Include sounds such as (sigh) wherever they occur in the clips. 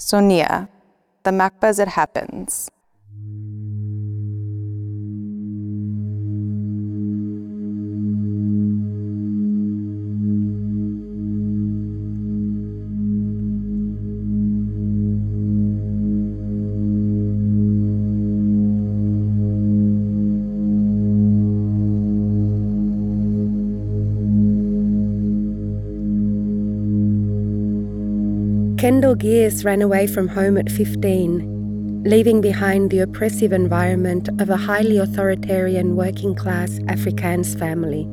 Sonia, the MACBA It Happens. Kendell Geers ran away from home at 15, leaving behind the oppressive environment of a highly authoritarian working class Afrikaans family.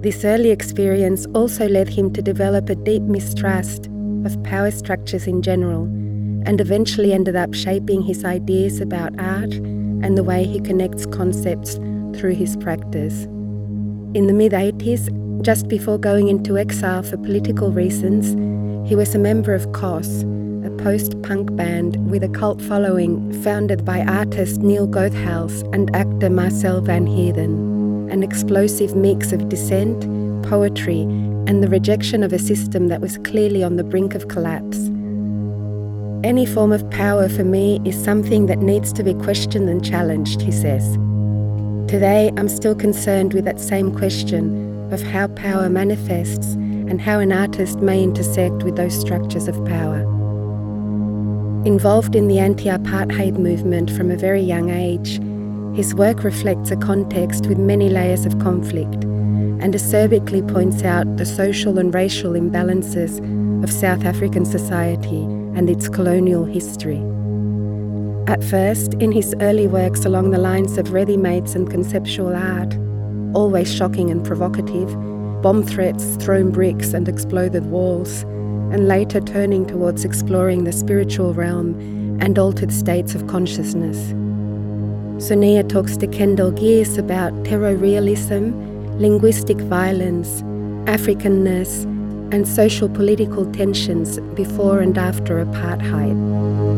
This early experience also led him to develop a deep mistrust of power structures in general, and eventually ended up shaping his ideas about art and the way he connects concepts through his practice. In the mid 80s, just before going into exile for political reasons, he was a member of KOS, a post punk band with a cult following founded by artist Neil Goedhals and actor Marcel Van Heerden, an explosive mix of dissent, poetry, and the rejection of a system that was clearly on the brink of collapse. Any form of power for me is something that needs to be questioned and challenged, he says. Today, I'm still concerned with that same question of how power manifests and how an artist may intersect with those structures of power. Involved in the anti apartheid movement from a very young age, his work reflects a context with many layers of conflict and acerbically points out the social and racial imbalances of South African society and its colonial history. At first, in his early works along the lines of ready mades and conceptual art, always shocking and provocative, bomb threats, thrown bricks, and exploded walls, and later turning towards exploring the spiritual realm and altered states of consciousness. Sonia talks to Kendell Geers about terror realism, linguistic violence, Africanness, and social political tensions before and after apartheid.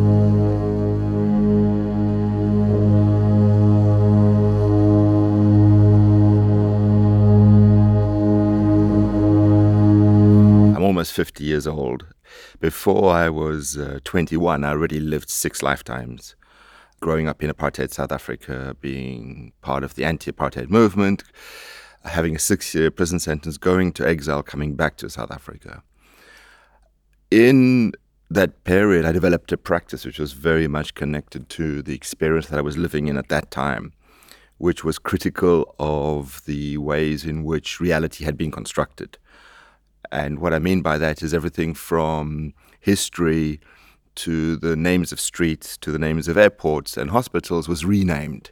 50 years old. Before I was uh, 21, I already lived six lifetimes. Growing up in apartheid South Africa, being part of the anti apartheid movement, having a six year prison sentence, going to exile, coming back to South Africa. In that period, I developed a practice which was very much connected to the experience that I was living in at that time, which was critical of the ways in which reality had been constructed. And what I mean by that is everything from history to the names of streets to the names of airports and hospitals was renamed.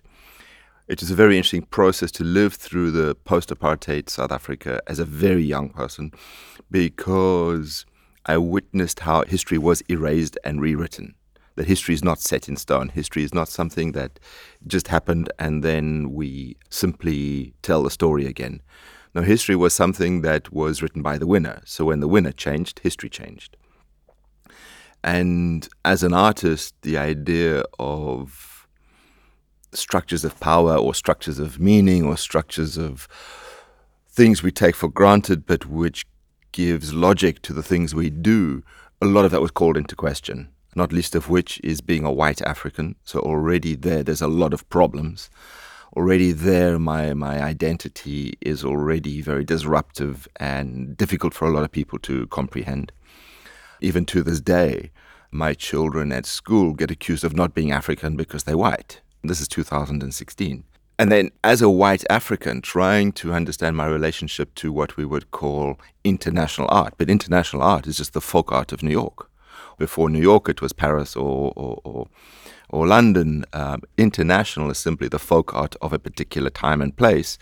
It is a very interesting process to live through the post apartheid South Africa as a very young person because I witnessed how history was erased and rewritten. That history is not set in stone. History is not something that just happened and then we simply tell the story again. Now, history was something that was written by the winner. So when the winner changed, history changed. And as an artist, the idea of structures of power or structures of meaning or structures of things we take for granted, but which gives logic to the things we do, a lot of that was called into question, not least of which is being a white African. So already there, there's a lot of problems already there my my identity is already very disruptive and difficult for a lot of people to comprehend. Even to this day, my children at school get accused of not being African because they're white. This is 2016. And then, as a white African, trying to understand my relationship to what we would call international art. But international art is just the folk art of New York. Before New York, it was Paris or, or, or or London. Um, international is simply the folk art of a particular time and place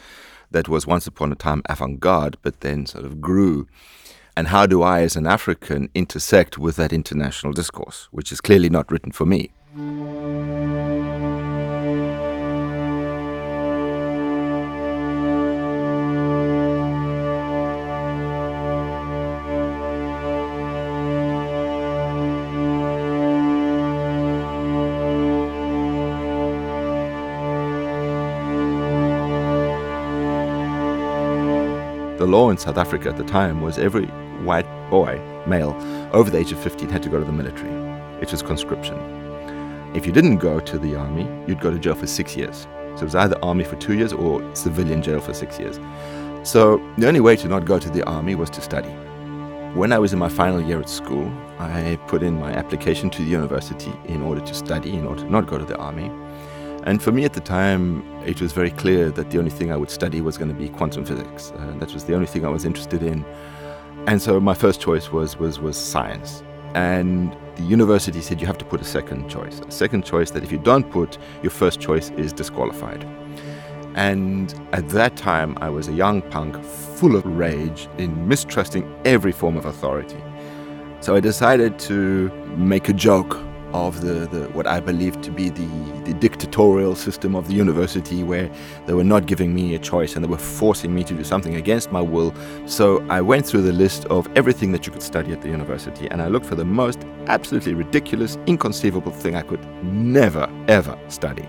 that was once upon a time avant garde, but then sort of grew. And how do I, as an African, intersect with that international discourse, which is clearly not written for me? The law in South Africa at the time was every white boy, male, over the age of 15 had to go to the military. it was conscription. If you didn't go to the army, you'd go to jail for six years. So it was either army for two years or civilian jail for six years. So the only way to not go to the army was to study. When I was in my final year at school, I put in my application to the university in order to study, in order to not go to the army. And for me at the time, it was very clear that the only thing I would study was going to be quantum physics. Uh, that was the only thing I was interested in. And so my first choice was, was, was science. And the university said you have to put a second choice. A second choice that if you don't put, your first choice is disqualified. And at that time, I was a young punk full of rage in mistrusting every form of authority. So I decided to make a joke of the, the what I believed to be the, the dictatorial system of the university where they were not giving me a choice and they were forcing me to do something against my will. So I went through the list of everything that you could study at the university and I looked for the most absolutely ridiculous, inconceivable thing I could never, ever study.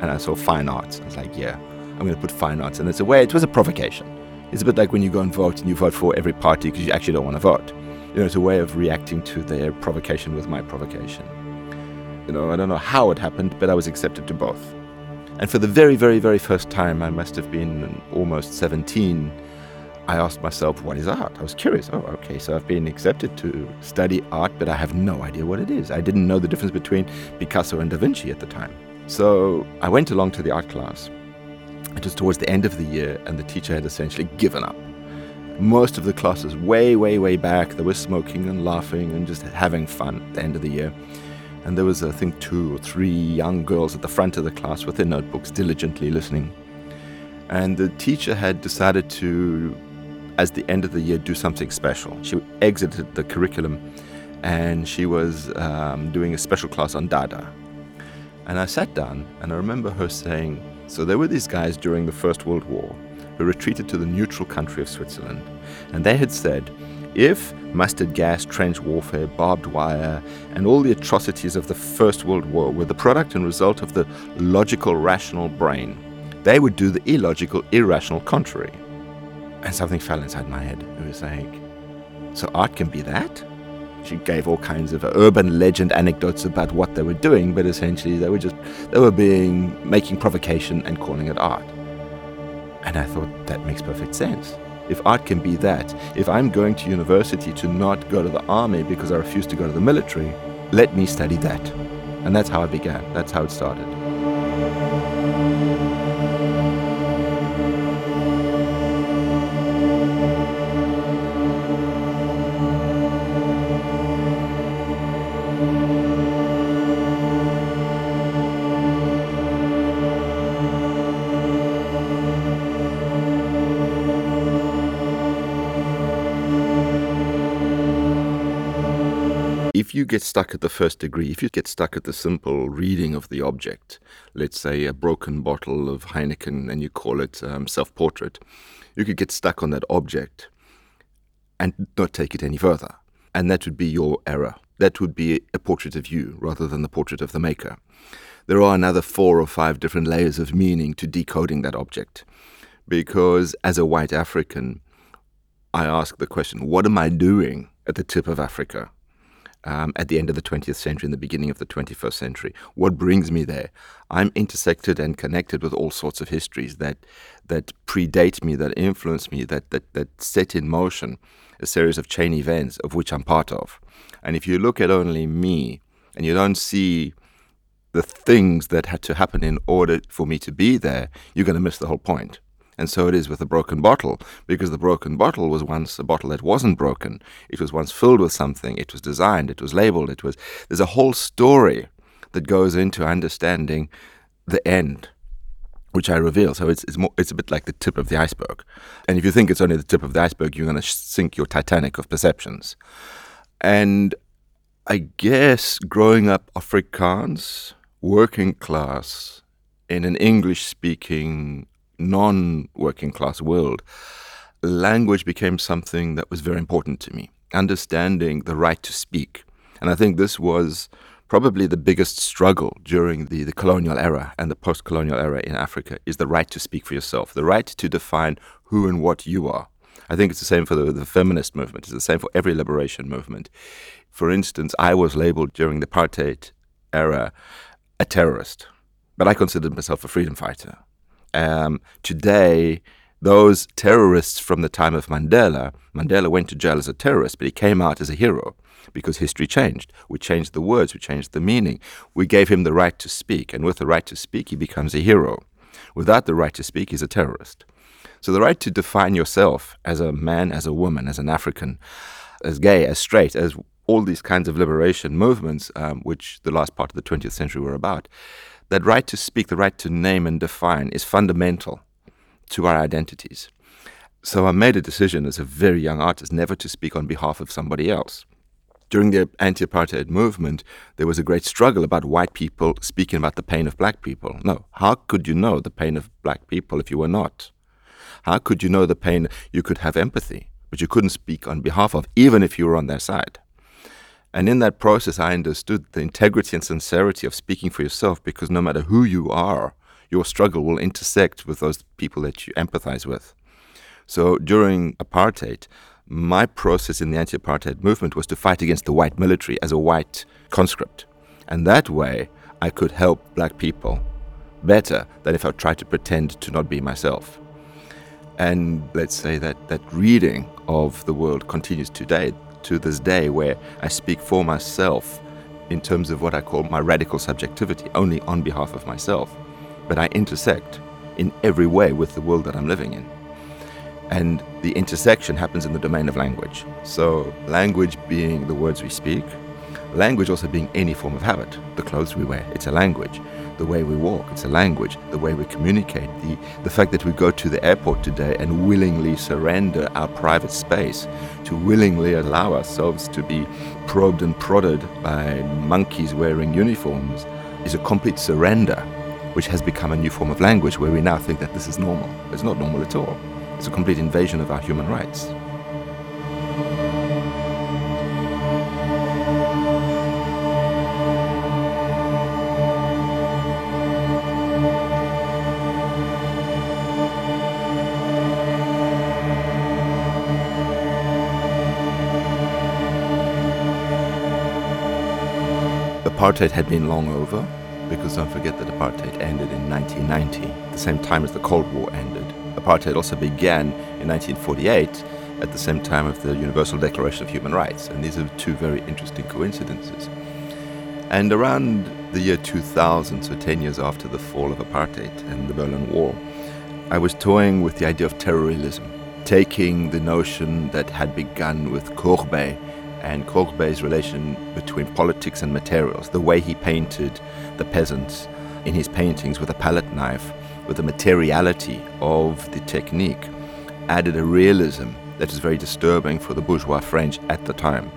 And I saw fine arts. I was like, yeah, I'm going to put fine arts. And it's a way, it was a provocation. It's a bit like when you go and vote and you vote for every party because you actually don't want to vote. You know, it's a way of reacting to their provocation with my provocation. You know, I don't know how it happened, but I was accepted to both. And for the very, very, very first time, I must have been almost 17, I asked myself, what is art? I was curious. Oh, okay, so I've been accepted to study art, but I have no idea what it is. I didn't know the difference between Picasso and Da Vinci at the time. So I went along to the art class. It was towards the end of the year, and the teacher had essentially given up. Most of the classes, way, way, way back, they were smoking and laughing and just having fun at the end of the year and there was, I think, two or three young girls at the front of the class with their notebooks diligently listening. And the teacher had decided to, as the end of the year, do something special. She exited the curriculum and she was um, doing a special class on Dada. And I sat down and I remember her saying, So there were these guys during the First World War who retreated to the neutral country of Switzerland. And they had said, if mustard gas, trench warfare, barbed wire, and all the atrocities of the First World War were the product and result of the logical, rational brain, they would do the illogical, irrational contrary. And something fell inside my head. It was like, so art can be that? She gave all kinds of urban legend anecdotes about what they were doing, but essentially they were just, they were being, making provocation and calling it art. And I thought, that makes perfect sense. If art can be that, if I'm going to university to not go to the army because I refuse to go to the military, let me study that. And that's how it began. That's how it started. If you get stuck at the first degree, if you get stuck at the simple reading of the object, let's say a broken bottle of Heineken and you call it um, self portrait, you could get stuck on that object and not take it any further. And that would be your error. That would be a portrait of you rather than the portrait of the maker. There are another four or five different layers of meaning to decoding that object. Because as a white African, I ask the question what am I doing at the tip of Africa? Um, at the end of the 20th century and the beginning of the 21st century. What brings me there? I'm intersected and connected with all sorts of histories that that predate me, that influence me, that that that set in motion a series of chain events of which I'm part of. And if you look at only me and you don't see the things that had to happen in order for me to be there, you're going to miss the whole point. And so it is with a broken bottle, because the broken bottle was once a bottle that wasn't broken. It was once filled with something. It was designed. It was labeled. It was. There's a whole story that goes into understanding the end, which I reveal. So it's it's more. It's a bit like the tip of the iceberg. And if you think it's only the tip of the iceberg, you're going to sink your Titanic of perceptions. And I guess growing up Afrikaans, working class, in an English speaking non working class world, language became something that was very important to me. Understanding the right to speak. And I think this was probably the biggest struggle during the, the colonial era and the post colonial era in Africa is the right to speak for yourself, the right to define who and what you are. I think it's the same for the, the feminist movement. It's the same for every liberation movement. For instance, I was labeled during the apartheid era a terrorist, but I considered myself a freedom fighter. Um, today, those terrorists from the time of Mandela, Mandela went to jail as a terrorist, but he came out as a hero because history changed. We changed the words, we changed the meaning. We gave him the right to speak, and with the right to speak, he becomes a hero. Without the right to speak, he's a terrorist. So the right to define yourself as a man, as a woman, as an African, as gay, as straight, as all these kinds of liberation movements, um, which the last part of the 20th century were about, that right to speak, the right to name and define is fundamental to our identities. So I made a decision as a very young artist never to speak on behalf of somebody else. During the anti apartheid movement, there was a great struggle about white people speaking about the pain of black people. No, how could you know the pain of black people if you were not? How could you know the pain? You could have empathy, but you couldn't speak on behalf of, even if you were on their side. And in that process, I understood the integrity and sincerity of speaking for yourself because no matter who you are, your struggle will intersect with those people that you empathize with. So during apartheid, my process in the anti apartheid movement was to fight against the white military as a white conscript. And that way, I could help black people better than if I tried to pretend to not be myself. And let's say that that reading of the world continues today, to this day, where I speak for myself in terms of what I call my radical subjectivity, only on behalf of myself but I intersect in every way with the world that I'm living in. And the intersection happens in the domain of language. So, language being the words we speak, language also being any form of habit. The clothes we wear, it's a language. The way we walk, it's a language. The way we communicate, the, the fact that we go to the airport today and willingly surrender our private space, to willingly allow ourselves to be probed and prodded by monkeys wearing uniforms, is a complete surrender which has become a new form of language where we now think that this is normal. It's not normal at all. It's a complete invasion of our human rights. Apartheid had been long over because don't forget that apartheid ended in 1990, the same time as the Cold War ended. Apartheid also began in 1948 at the same time of the Universal Declaration of Human Rights, and these are two very interesting coincidences. And around the year 2000, so 10 years after the fall of apartheid and the Berlin Wall, I was toying with the idea of terrorism, taking the notion that had begun with Courbet and Courbet's relation between politics and materials, the way he painted the peasants in his paintings with a palette knife, with the materiality of the technique, added a realism that is very disturbing for the bourgeois French at the time.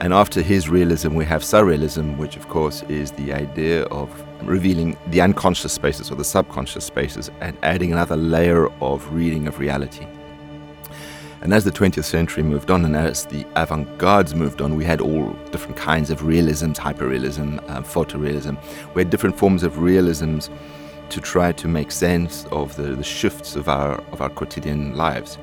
And after his realism, we have surrealism, which of course is the idea of revealing the unconscious spaces or the subconscious spaces and adding another layer of reading of reality. And as the 20th century moved on and as the avant gardes moved on, we had all different kinds of realisms, hyperrealism, uh, photorealism. We had different forms of realisms to try to make sense of the, the shifts of our, of our quotidian lives.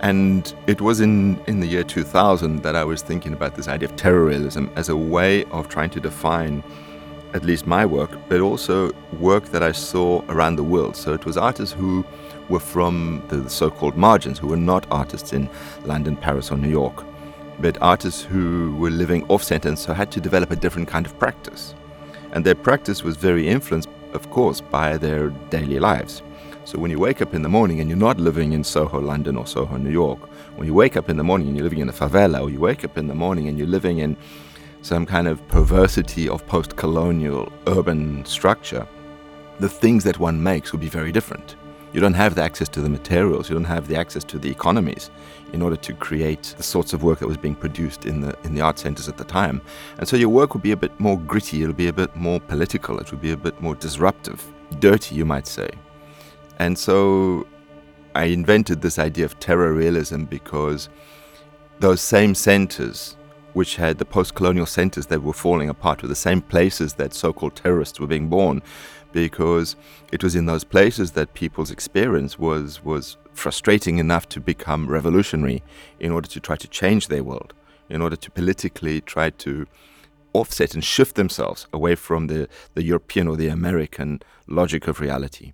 And it was in, in the year 2000 that I was thinking about this idea of terrorism as a way of trying to define at least my work, but also work that I saw around the world. So it was artists who were from the so called margins, who were not artists in London, Paris, or New York, but artists who were living off sentence, so had to develop a different kind of practice. And their practice was very influenced, of course, by their daily lives. So when you wake up in the morning and you're not living in Soho, London, or Soho, New York, when you wake up in the morning and you're living in a favela, or you wake up in the morning and you're living in some kind of perversity of post colonial urban structure, the things that one makes will be very different. You don't have the access to the materials, you don't have the access to the economies in order to create the sorts of work that was being produced in the in the art centers at the time. And so your work would be a bit more gritty, it'll be a bit more political, it would be a bit more disruptive, dirty, you might say. And so I invented this idea of terror realism because those same centers which had the post colonial centers that were falling apart, were the same places that so called terrorists were being born, because it was in those places that people's experience was, was frustrating enough to become revolutionary in order to try to change their world, in order to politically try to offset and shift themselves away from the, the European or the American logic of reality.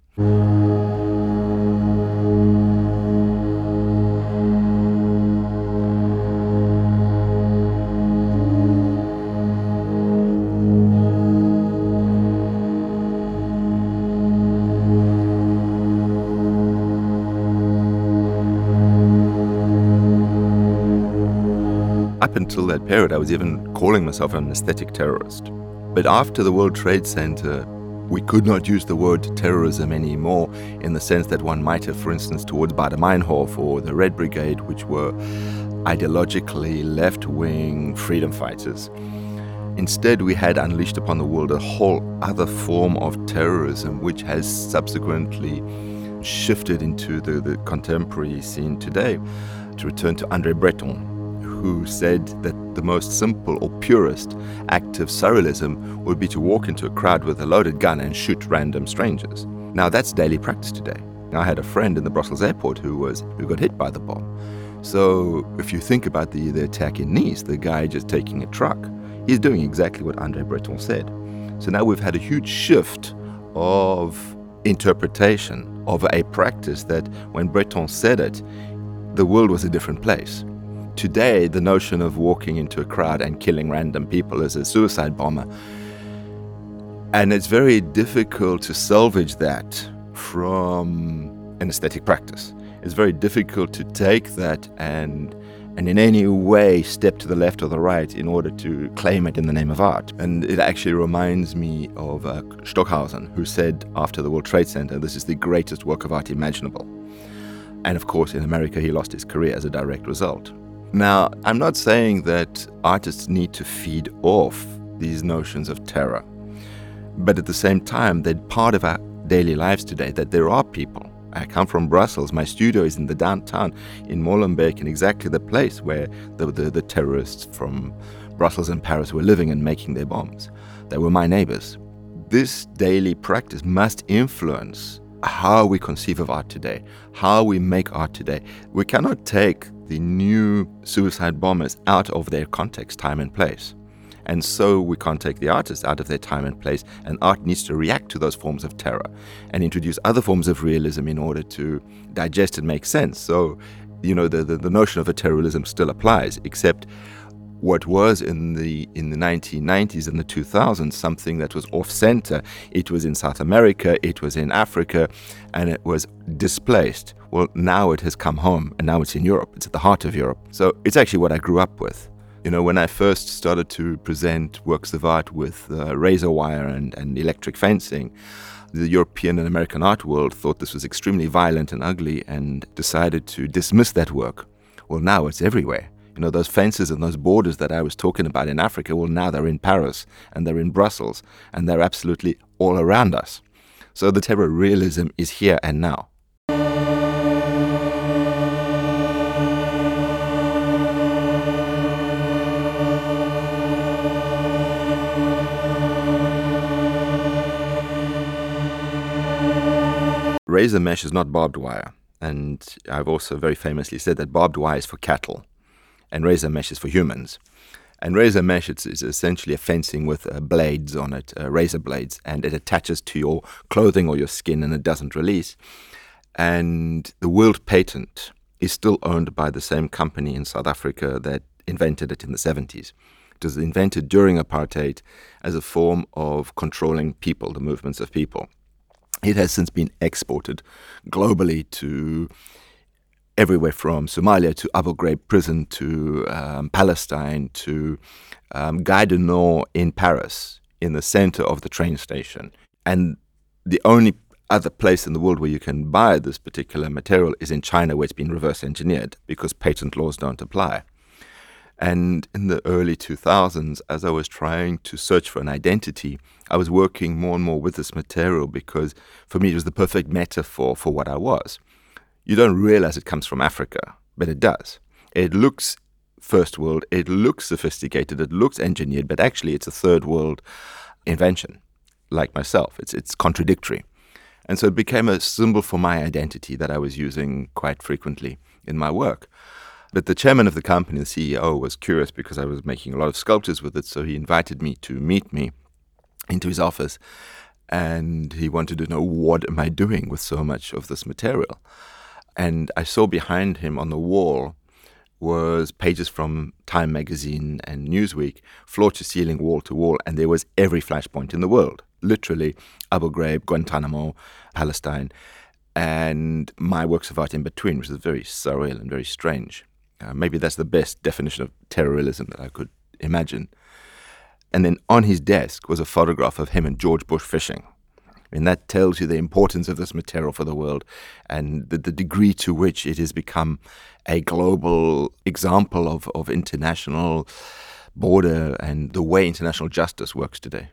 Period, I was even calling myself an aesthetic terrorist. But after the World Trade Center, we could not use the word terrorism anymore in the sense that one might have, for instance, towards Baader Meinhof or the Red Brigade, which were ideologically left wing freedom fighters. Instead, we had unleashed upon the world a whole other form of terrorism, which has subsequently shifted into the, the contemporary scene today. To return to Andre Breton, who said that the most simple or purest act of surrealism would be to walk into a crowd with a loaded gun and shoot random strangers. Now that's daily practice today. I had a friend in the Brussels airport who was who got hit by the bomb. So if you think about the, the attack in Nice, the guy just taking a truck, he's doing exactly what Andre Breton said. So now we've had a huge shift of interpretation of a practice that when Breton said it, the world was a different place. Today, the notion of walking into a crowd and killing random people is a suicide bomber. And it's very difficult to salvage that from an aesthetic practice. It's very difficult to take that and and in any way step to the left or the right in order to claim it in the name of art. And it actually reminds me of uh, Stockhausen, who said after the World Trade Center, this is the greatest work of art imaginable. And of course, in America, he lost his career as a direct result. Now, I'm not saying that artists need to feed off these notions of terror, but at the same time, they're part of our daily lives today, that there are people. I come from Brussels. My studio is in the downtown in Molenbeek, in exactly the place where the, the, the terrorists from Brussels and Paris were living and making their bombs. They were my neighbors. This daily practice must influence how we conceive of art today, how we make art today. We cannot take the new suicide bombers out of their context, time, and place. And so we can't take the artists out of their time and place, and art needs to react to those forms of terror and introduce other forms of realism in order to digest and make sense. So, you know, the, the, the notion of a terrorism still applies, except what was in the in the 1990s and the 2000s something that was off center. It was in south america it was in africa and it was displaced. Well now it has come home and now it's in europe. It's at the heart of europe. So it's actually what i grew up with. You know when i first started to present works of art with uh, razor wire and, and electric fencing the European and American art world thought this was extremely violent and ugly and decided to dismiss that work. Well, now it's everywhere. You know, those fences and those borders that I was talking about in Africa, well, now they're in Paris and they're in Brussels and they're absolutely all around us. So the terror realism is here and now. Razor mesh is not barbed wire. And I've also very famously said that barbed wire is for cattle and razor mesh is for humans. And razor mesh is, is essentially a fencing with uh, blades on it, uh, razor blades, and it attaches to your clothing or your skin and it doesn't release. And the world patent is still owned by the same company in South Africa that invented it in the 70s. It was invented during apartheid as a form of controlling people, the movements of people. It has since been exported globally to everywhere from Somalia to Abu Ghraib prison to um, Palestine to um, Gare du Nord in Paris, in the center of the train station. And the only other place in the world where you can buy this particular material is in China, where it's been reverse engineered because patent laws don't apply. And in the early 2000s, as I was trying to search for an identity, I was working more and more with this material because for me it was the perfect metaphor for what I was you don't realize it comes from Africa, but it does. It looks first world. It looks sophisticated, it looks engineered, but actually it's a third world invention, like myself. It's, it's contradictory. And so it became a symbol for my identity that I was using quite frequently in my work. But the chairman of the company, the CEO, was curious because I was making a lot of sculptures with it. So he invited me to meet me into his office. And he wanted to know what am I doing with so much of this material. And I saw behind him on the wall was pages from Time magazine and Newsweek, floor to ceiling, wall to wall, and there was every flashpoint in the world. Literally, Abu Ghraib, Guantanamo, Palestine, and my works of art in between, which is very surreal and very strange. Uh, maybe that's the best definition of terrorism that I could imagine. And then on his desk was a photograph of him and George Bush fishing. And that tells you the importance of this material for the world and the, the degree to which it has become a global example of, of international border and the way international justice works today.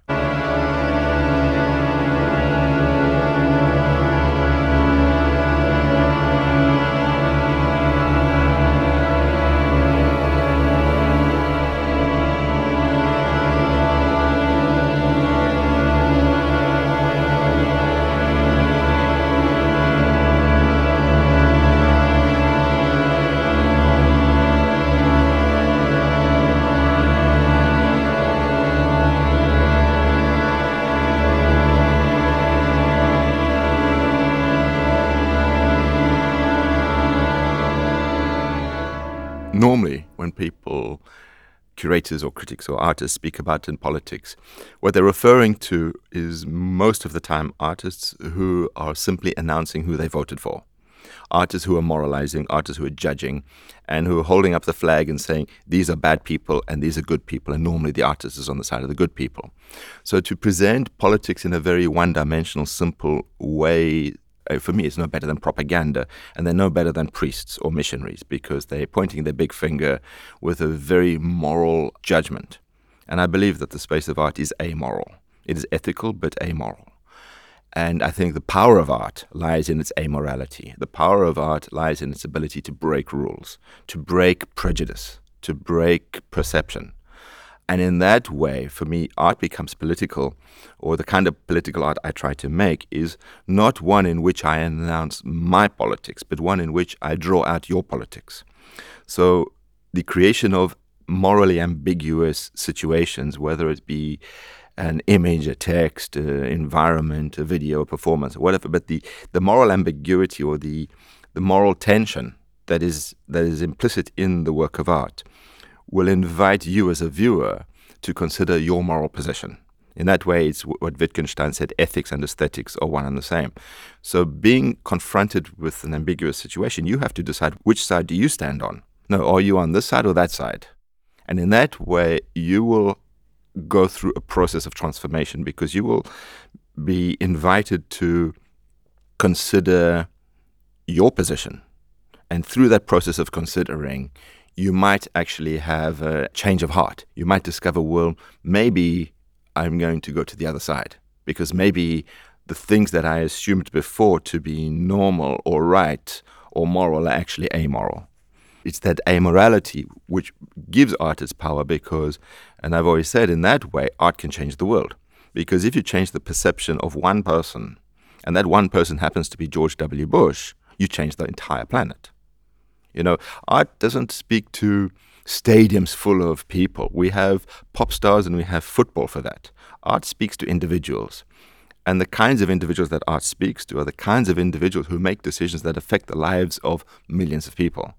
Curators or critics or artists speak about in politics, what they're referring to is most of the time artists who are simply announcing who they voted for. Artists who are moralizing, artists who are judging, and who are holding up the flag and saying, these are bad people and these are good people, and normally the artist is on the side of the good people. So to present politics in a very one dimensional, simple way Uh, for me, it's no better than propaganda, and they're no better than priests or missionaries because they're pointing their big finger with a very moral judgment. And I believe that the space of art is amoral. It is ethical, but amoral. And I think the power of art lies in its amorality. The power of art lies in its ability to break rules, to break prejudice, to break perception. And in that way, for me, art becomes political, or the kind of political art I try to make is not one in which I announce my politics, but one in which I draw out your politics. So the creation of morally ambiguous situations, whether it be an image, a text, an environment, a video, a performance, whatever, but the, the moral ambiguity or the, the moral tension that is, that is implicit in the work of art will invite you as a viewer to consider your moral position. In that way, it's what Wittgenstein said ethics and aesthetics are one and the same. So, being confronted with an ambiguous situation, you have to decide which side do you stand on. No, are you on this side or that side? And in that way, you will go through a process of transformation because you will be invited to consider your position. And through that process of considering, you might actually have a change of heart. You might discover, well, maybe I'm going to go to the other side because maybe the things that I assumed before to be normal or right or moral are actually amoral. It's that amorality which gives art its power because, and I've always said in that way, art can change the world. Because if you change the perception of one person, and that one person happens to be George W. Bush, you change the entire planet. You know, art doesn't speak to stadiums full of people. We have pop stars and we have football for that. Art speaks to individuals. And the kinds of individuals that art speaks to are the kinds of individuals who make decisions that affect the lives of millions of people.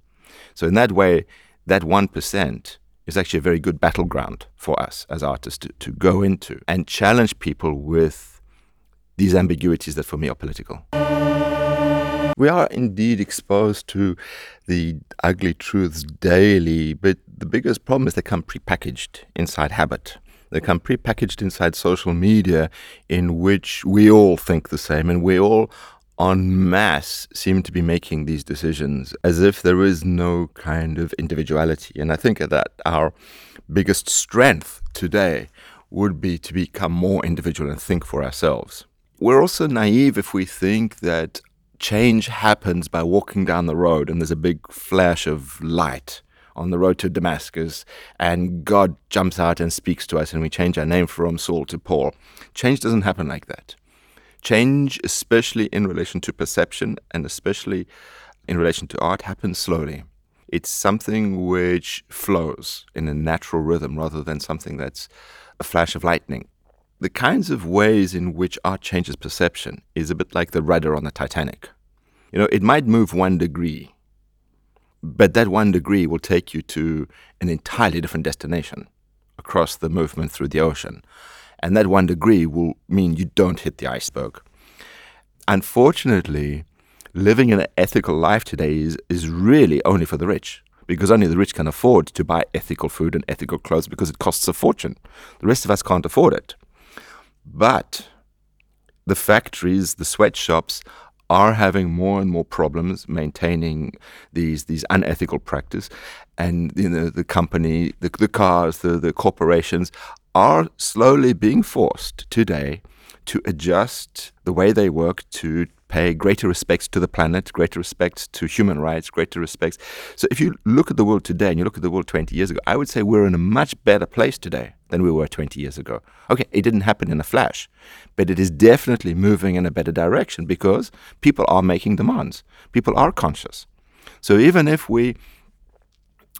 So, in that way, that 1% is actually a very good battleground for us as artists to, to go into and challenge people with these ambiguities that for me are political. We are indeed exposed to the ugly truths daily, but the biggest problem is they come prepackaged inside habit. They come prepackaged inside social media, in which we all think the same and we all en masse seem to be making these decisions as if there is no kind of individuality. And I think that our biggest strength today would be to become more individual and think for ourselves. We're also naive if we think that change happens by walking down the road and there's a big flash of light on the road to Damascus and God jumps out and speaks to us and we change our name from Saul to Paul. Change doesn't happen like that. Change, especially in relation to perception and especially in relation to art, happens slowly. It's something which flows in a natural rhythm rather than something that's a flash of lightning. The kinds of ways in which art changes perception is a bit like the rudder on the Titanic. You know, it might move one degree, but that one degree will take you to an entirely different destination across the movement through the ocean. And that one degree will mean you don't hit the iceberg. Unfortunately, living an ethical life today is, is really only for the rich because only the rich can afford to buy ethical food and ethical clothes because it costs a fortune. The rest of us can't afford it. But the factories, the sweatshops are having more and more problems maintaining these these unethical practice, and you know the company, the, the cars, the, the corporations are slowly being forced today to adjust the way they work to pay greater respects to the planet, greater respects to human rights, greater respects. So if you look at the world today and you look at the world 20 years ago, I would say we're in a much better place today than we were 20 years ago. Okay, it didn't happen in a flash, but it is definitely moving in a better direction because people are making demands. People are conscious. So even if we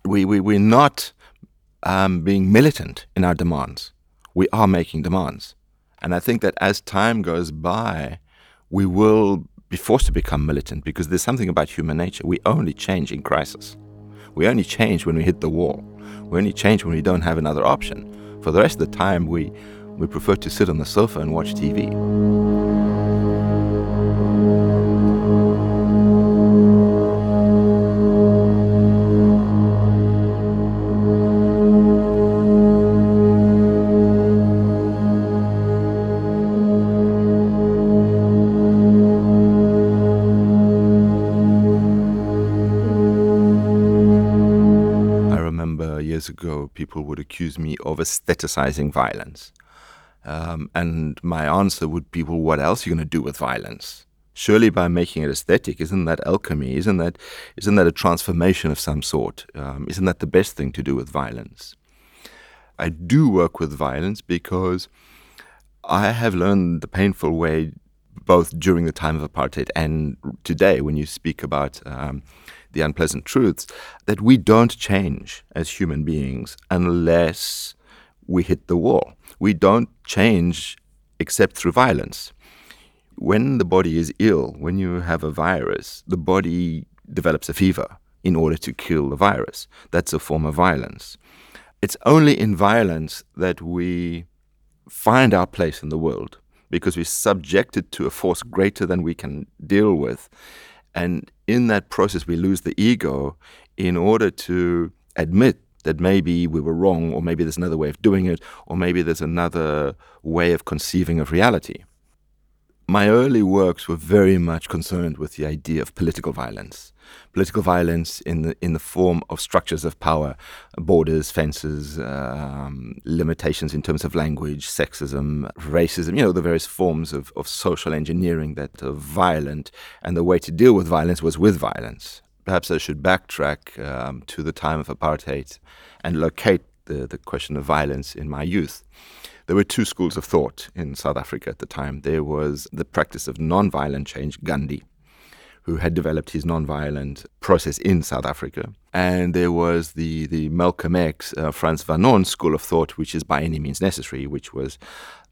we, we we're not um, being militant in our demands, we are making demands. And I think that as time goes by, we will be forced to become militant because there's something about human nature. We only change in crisis. We only change when we hit the wall. We only change when we don't have another option. For the rest of the time, we, we prefer to sit on the sofa and watch TV. People would accuse me of aestheticizing violence. Um, and my answer would be, well, what else are you going to do with violence? Surely by making it aesthetic, isn't that alchemy? Isn't that, isn't that a transformation of some sort? Um, isn't that the best thing to do with violence? I do work with violence because I have learned the painful way, both during the time of apartheid and today, when you speak about um, the unpleasant truths that we don't change as human beings unless we hit the wall. We don't change except through violence. When the body is ill, when you have a virus, the body develops a fever in order to kill the virus. That's a form of violence. It's only in violence that we find our place in the world because we're subjected to a force greater than we can deal with. And in that process, we lose the ego in order to admit that maybe we were wrong, or maybe there's another way of doing it, or maybe there's another way of conceiving of reality. My early works were very much concerned with the idea of political violence. Political violence in the, in the form of structures of power, borders, fences, um, limitations in terms of language, sexism, racism, you know, the various forms of, of social engineering that are violent. And the way to deal with violence was with violence. Perhaps I should backtrack um, to the time of apartheid and locate the, the question of violence in my youth there were two schools of thought in South Africa at the time. There was the practice of non-violent change, Gandhi, who had developed his non-violent process in South Africa. And there was the, the Malcolm X, uh, Frantz Fanon school of thought, which is by any means necessary, which was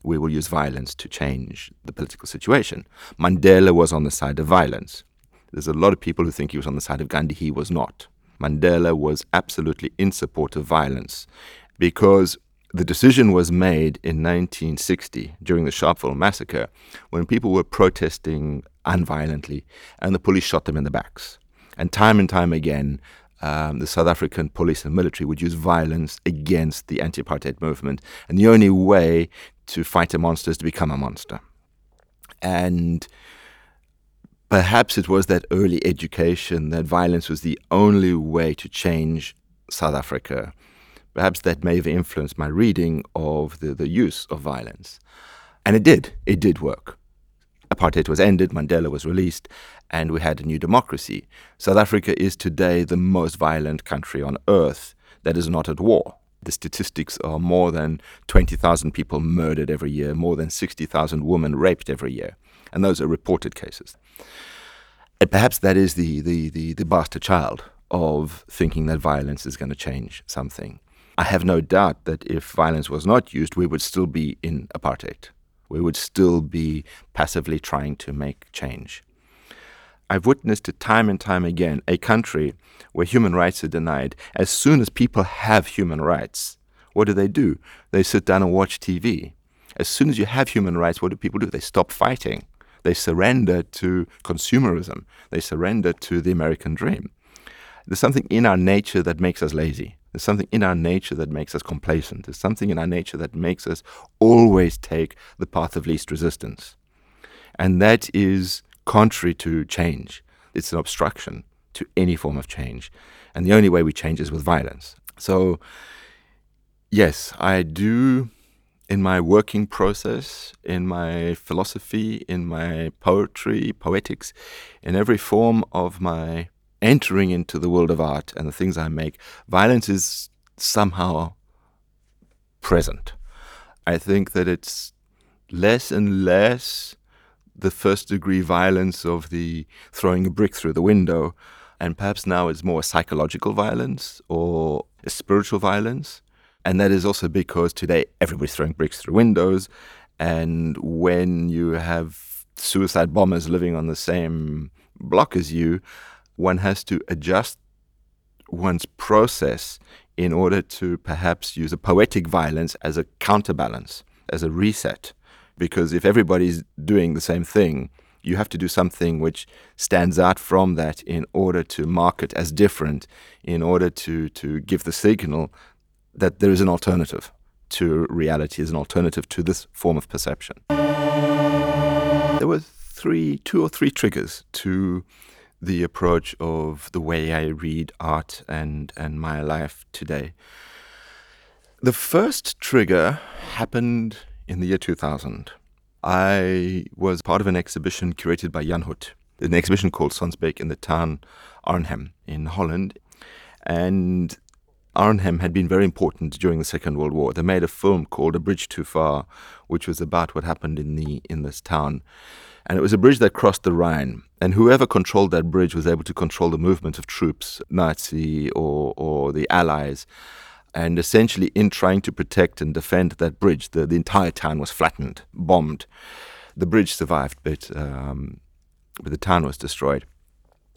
we will use violence to change the political situation. Mandela was on the side of violence. There's a lot of people who think he was on the side of Gandhi. He was not. Mandela was absolutely in support of violence because the decision was made in 1960 during the Sharpeville massacre when people were protesting unviolently and the police shot them in the backs. And time and time again, um, the South African police and military would use violence against the anti apartheid movement. And the only way to fight a monster is to become a monster. And perhaps it was that early education that violence was the only way to change South Africa perhaps that may have influenced my reading of the, the use of violence. And it did. It did work. apartheid was ended, Mandela was released, and we had a new democracy. South Africa is today the most violent country on earth that is not at war. The statistics are more than 20,000 people murdered every year, more than 60,000 women raped every year. And those are reported cases. And perhaps that is the, the, the, the bastard child of thinking that violence is going to change something. I have no doubt that if violence was not used, we would still be in apartheid. We would still be passively trying to make change. I've witnessed it time and time again a country where human rights are denied. As soon as people have human rights, what do they do? They sit down and watch TV. As soon as you have human rights, what do people do? They stop fighting. They surrender to consumerism. They surrender to the American dream. There's something in our nature that makes us lazy. There's something in our nature that makes us complacent. There's something in our nature that makes us always take the path of least resistance. And that is contrary to change. It's an obstruction to any form of change. And the only way we change is with violence. So, yes, I do in my working process, in my philosophy, in my poetry, poetics, in every form of my entering into the world of art and the things I make, violence is somehow present. I think that it's less and less the first degree violence of the throwing a brick through the window, and perhaps now it's more psychological violence or a spiritual violence. And that is also because today everybody's throwing bricks through windows. And when you have suicide bombers living on the same block as you, one has to adjust one's process in order to perhaps use a poetic violence as a counterbalance, as a reset because if everybody's doing the same thing, you have to do something which stands out from that in order to mark it as different, in order to, to give the signal that there is an alternative to reality, is an alternative to this form of perception. There were three, two or three triggers to the approach of the way I read art and, and my life today. The first trigger happened in the year 2000. I was part of an exhibition curated by Jan Hoet, an exhibition called Sonsbeek in the town Arnhem in Holland. And Arnhem had been very important during the Second World War. They made a film called A Bridge Too Far, which was about what happened in the in this town. And it was a bridge that crossed the Rhine. And whoever controlled that bridge was able to control the movement of troops, Nazi or, or the Allies. And essentially, in trying to protect and defend that bridge, the, the entire town was flattened, bombed. The bridge survived, but, um, but the town was destroyed.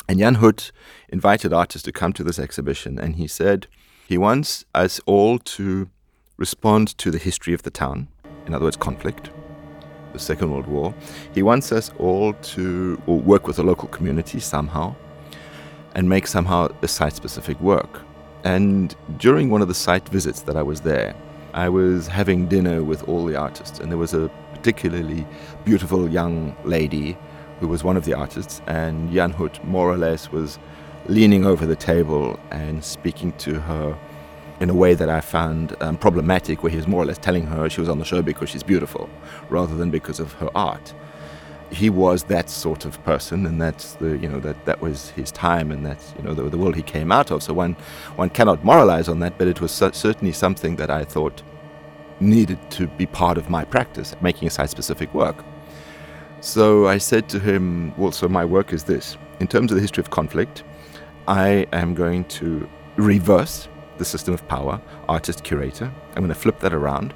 And Jan Hoet invited artists to come to this exhibition, and he said he wants us all to respond to the history of the town, in other words, conflict, the Second World War. He wants us all to work with the local community somehow and make somehow a site specific work. And during one of the site visits that I was there, I was having dinner with all the artists, and there was a particularly beautiful young lady who was one of the artists, and Jan Hoet more or less was leaning over the table and speaking to her in a way that I found um, problematic, where he was more or less telling her she was on the show because she's beautiful, rather than because of her art he was that sort of person, and that's the you know that that was his time, and that's you know the, the world he came out of. So one one cannot moralize on that, but it was certainly something that I thought needed to be part of my practice, making a site-specific work. So I said to him, "Well, so my work is this. In terms of the history of conflict, I am going to reverse the system of power, artist curator. I'm going to flip that around."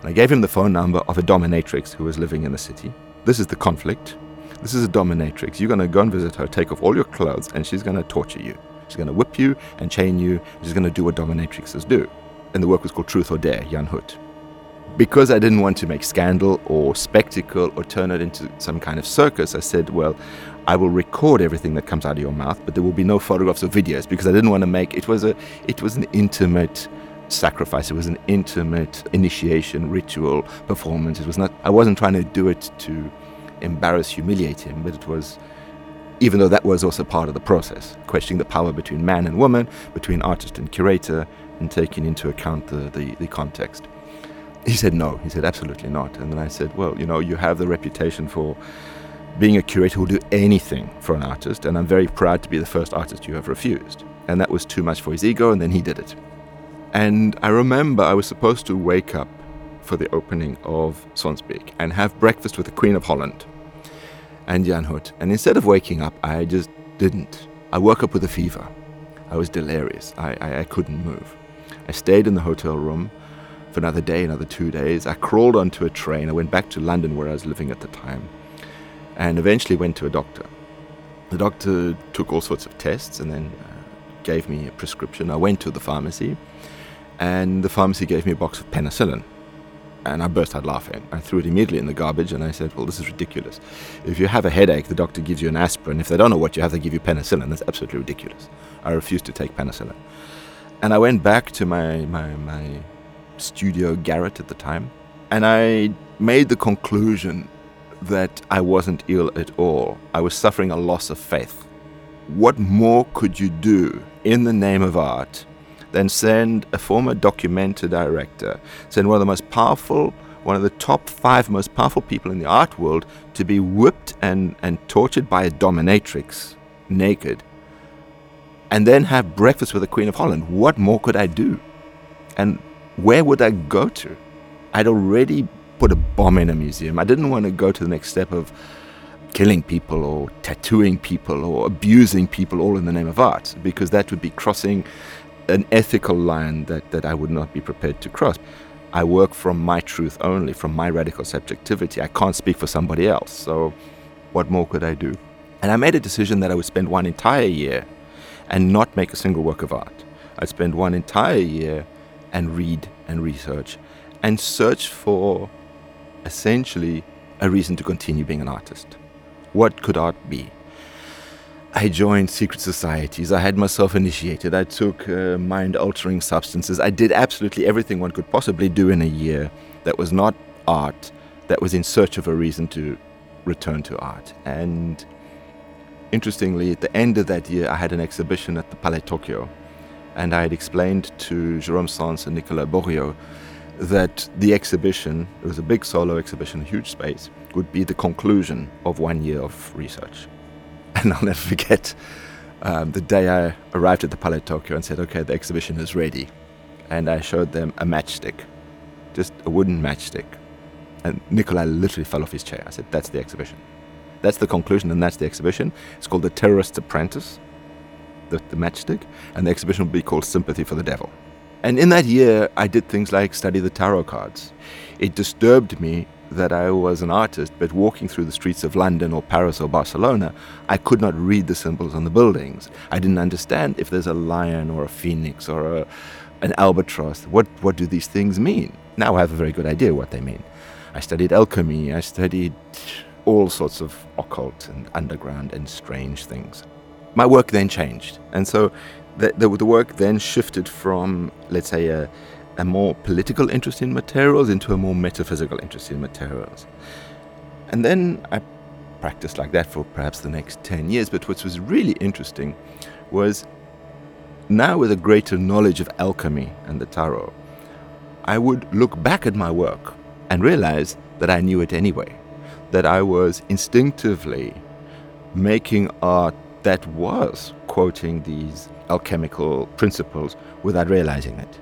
And I gave him the phone number of a dominatrix who was living in the city this is the conflict. This is a dominatrix. You're going to go and visit her, take off all your clothes, and she's going to torture you. She's going to whip you and chain you. She's going to do what dominatrixes do. And the work was called Truth or Dare, Jan Hoet. Because I didn't want to make scandal or spectacle or turn it into some kind of circus, I said, well, I will record everything that comes out of your mouth, but there will be no photographs or videos because I didn't want to make it was a it was an intimate sacrifice. It was an intimate initiation, ritual, performance. It was not, I wasn't trying to do it to embarrass, humiliate him, but it was, even though that was also part of the process, questioning the power between man and woman, between artist and curator, and taking into account the, the, the context. He said no. He said absolutely not. And then I said, well, you know, you have the reputation for being a curator will do anything for an artist, and I'm very proud to be the first artist you have refused. And that was too much for his ego, and then he did it. And I remember I was supposed to wake up for the opening of Sonsbeek and have breakfast with the Queen of Holland and Jan Hoet. And instead of waking up, I just didn't. I woke up with a fever. I was delirious. I, I, I couldn't move. I stayed in the hotel room for another day, another two days. I crawled onto a train. I went back to London where I was living at the time and eventually went to a doctor. The doctor took all sorts of tests and then uh, gave me a prescription. I went to the pharmacy and the pharmacy gave me a box of penicillin. And I burst out laughing. I threw it immediately in the garbage and I said, Well, this is ridiculous. If you have a headache, the doctor gives you an aspirin. If they don't know what you have, they give you penicillin. That's absolutely ridiculous. I refused to take penicillin. And I went back to my, my, my studio garret at the time and I made the conclusion that I wasn't ill at all. I was suffering a loss of faith. What more could you do in the name of art than send a former documentary director, send one of the most powerful, one of the top five most powerful people in the art world to be whipped and, and tortured by a dominatrix naked, and then have breakfast with the Queen of Holland? What more could I do? And where would I go to? I'd already put a bomb in a museum. I didn't want to go to the next step of killing people or tattooing people or abusing people all in the name of art because that would be crossing an ethical line that, that I would not be prepared to cross. I work from my truth only, from my radical subjectivity. I can't speak for somebody else. So, what more could I do? And I made a decision that I would spend one entire year and not make a single work of art. I'd spend one entire year and read and research and search for essentially a reason to continue being an artist. What could art be? I joined secret societies. I had myself initiated. I took uh, mind altering substances. I did absolutely everything one could possibly do in a year that was not art, that was in search of a reason to return to art. And interestingly, at the end of that year, I had an exhibition at the Palais Tokyo. And I had explained to Jerome Sans and Nicolas Bourriaud that the exhibition, it was a big solo exhibition, huge space, would be the conclusion of one year of research. (laughs) And I'll never forget um, the day I arrived at the Palais Tokyo and said, okay, the exhibition is ready. And I showed them a matchstick, just a wooden matchstick. And Nikolai literally fell off his chair. I said, that's the exhibition. That's the conclusion, and that's the exhibition. It's called The Terrorist's Apprentice, the, the matchstick, and the exhibition will be called Sympathy for the Devil. And in that year, I did things like study the tarot cards. It disturbed me that I was an artist, but walking through the streets of London or Paris or Barcelona, I could not read the symbols on the buildings. I didn't understand if there's a lion or a phoenix or a, an albatross. What, what do these things mean? Now I have a very good idea what they mean. I studied alchemy, I studied all sorts of occult and underground and strange things. My work then changed. And so the, the, the work then shifted from, let's say, a, a more political interest in materials into a more metaphysical interest in materials. And then I practiced like that for perhaps the next 10 years. But what was really interesting was now with a greater knowledge of alchemy and the tarot, I would look back at my work and realize that I knew it anyway, that I was instinctively making art that was quoting these alchemical principles without realizing it.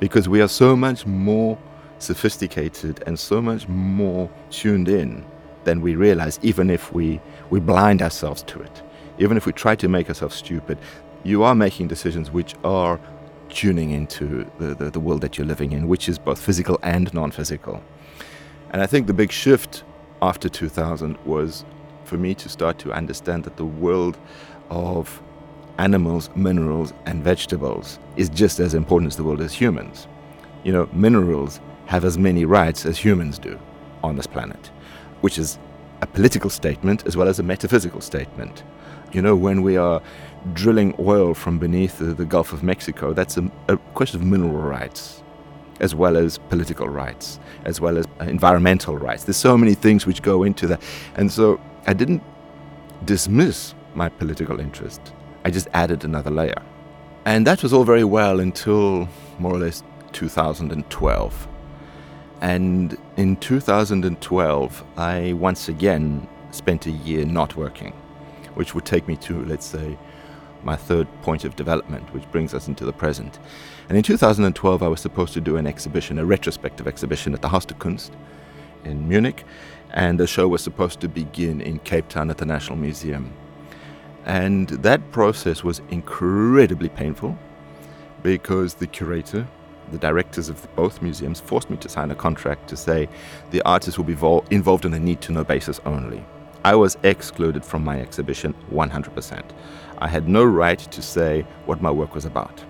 Because we are so much more sophisticated and so much more tuned in than we realize, even if we, we blind ourselves to it. Even if we try to make ourselves stupid, you are making decisions which are tuning into the, the, the world that you're living in, which is both physical and non physical. And I think the big shift after 2000 was for me to start to understand that the world of animals, minerals, and vegetables is just as important as the world as humans. You know, minerals have as many rights as humans do on this planet, which is a political statement as well as a metaphysical statement. You know, when we are drilling oil from beneath the, the Gulf of Mexico, that's a, a, question of mineral rights as well as political rights, as well as uh, environmental rights. There's so many things which go into that. And so I didn't dismiss my political interest. I just added another layer. And that was all very well until more or less 2012. And in 2012, I once again spent a year not working, which would take me to, let's say, my third point of development, which brings us into the present. And in 2012, I was supposed to do an exhibition, a retrospective exhibition at the Haus der Kunst in Munich, and the show was supposed to begin in Cape Town at the National Museum. And that process was incredibly painful because the curator, the directors of both museums, forced me to sign a contract to say the artist will be vol- involved on a need to know basis only. I was excluded from my exhibition 100%. I had no right to say what my work was about.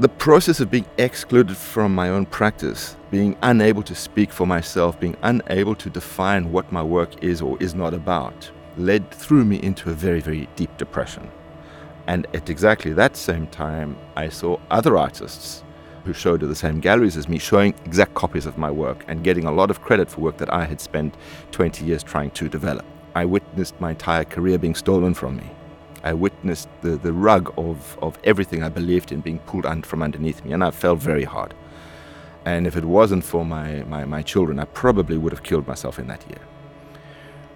The process of being excluded from my own practice, being unable to speak for myself, being unable to define what my work is or is not about, led through me into a very, very deep depression. And at exactly that same time, I saw other artists who showed at the same galleries as me showing exact copies of my work and getting a lot of credit for work that I had spent 20 years trying to develop. I witnessed my entire career being stolen from me. I witnessed the, the rug of, of everything I believed in being pulled un- from underneath me, and I felt very hard. And if it wasn't for my, my, my children, I probably would have killed myself in that year.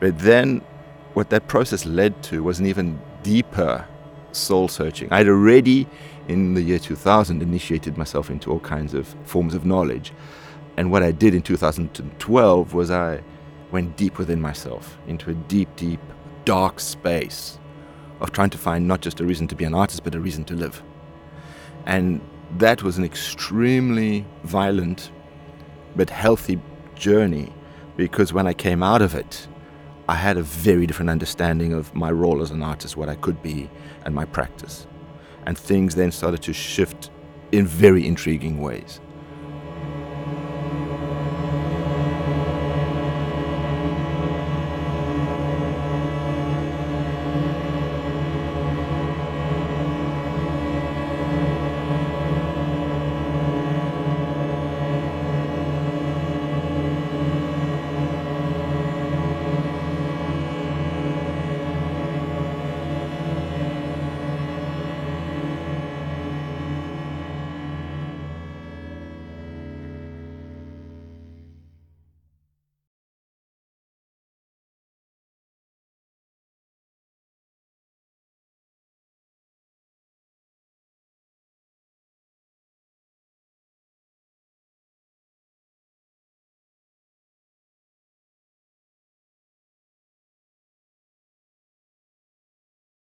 But then, what that process led to was an even deeper soul searching. I'd already, in the year 2000, initiated myself into all kinds of forms of knowledge. And what I did in 2012 was I went deep within myself, into a deep, deep, dark space of trying to find not just a reason to be an artist, but a reason to live. And that was an extremely violent but healthy journey because when I came out of it, I had a very different understanding of my role as an artist, what I could be, and my practice. And things then started to shift in very intriguing ways.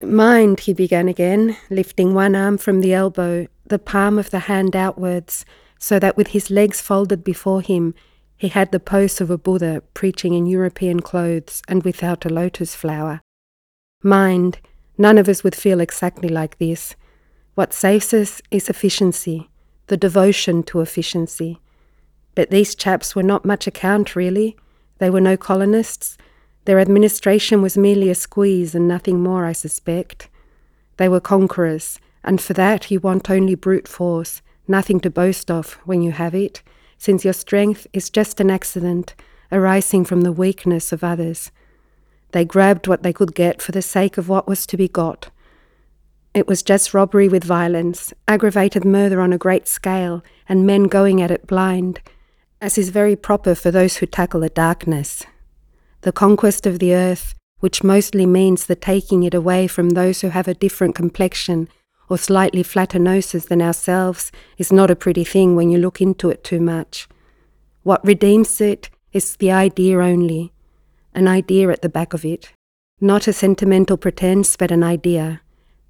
Mind, he began again, lifting one arm from the elbow, the palm of the hand outwards, so that with his legs folded before him, he had the pose of a Buddha preaching in European clothes and without a lotus flower. Mind, none of us would feel exactly like this. What saves us is efficiency, the devotion to efficiency. But these chaps were not much account, really. They were no colonists. Their administration was merely a squeeze and nothing more, I suspect. They were conquerors, and for that you want only brute force, nothing to boast of when you have it, since your strength is just an accident arising from the weakness of others. They grabbed what they could get for the sake of what was to be got. It was just robbery with violence, aggravated murder on a great scale, and men going at it blind, as is very proper for those who tackle a darkness. The conquest of the earth, which mostly means the taking it away from those who have a different complexion or slightly flatter noses than ourselves, is not a pretty thing when you look into it too much. What redeems it is the idea only, an idea at the back of it, not a sentimental pretense, but an idea,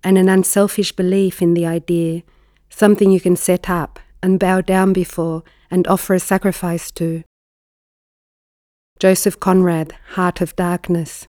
and an unselfish belief in the idea, something you can set up and bow down before and offer a sacrifice to. Joseph Conrad, Heart of Darkness.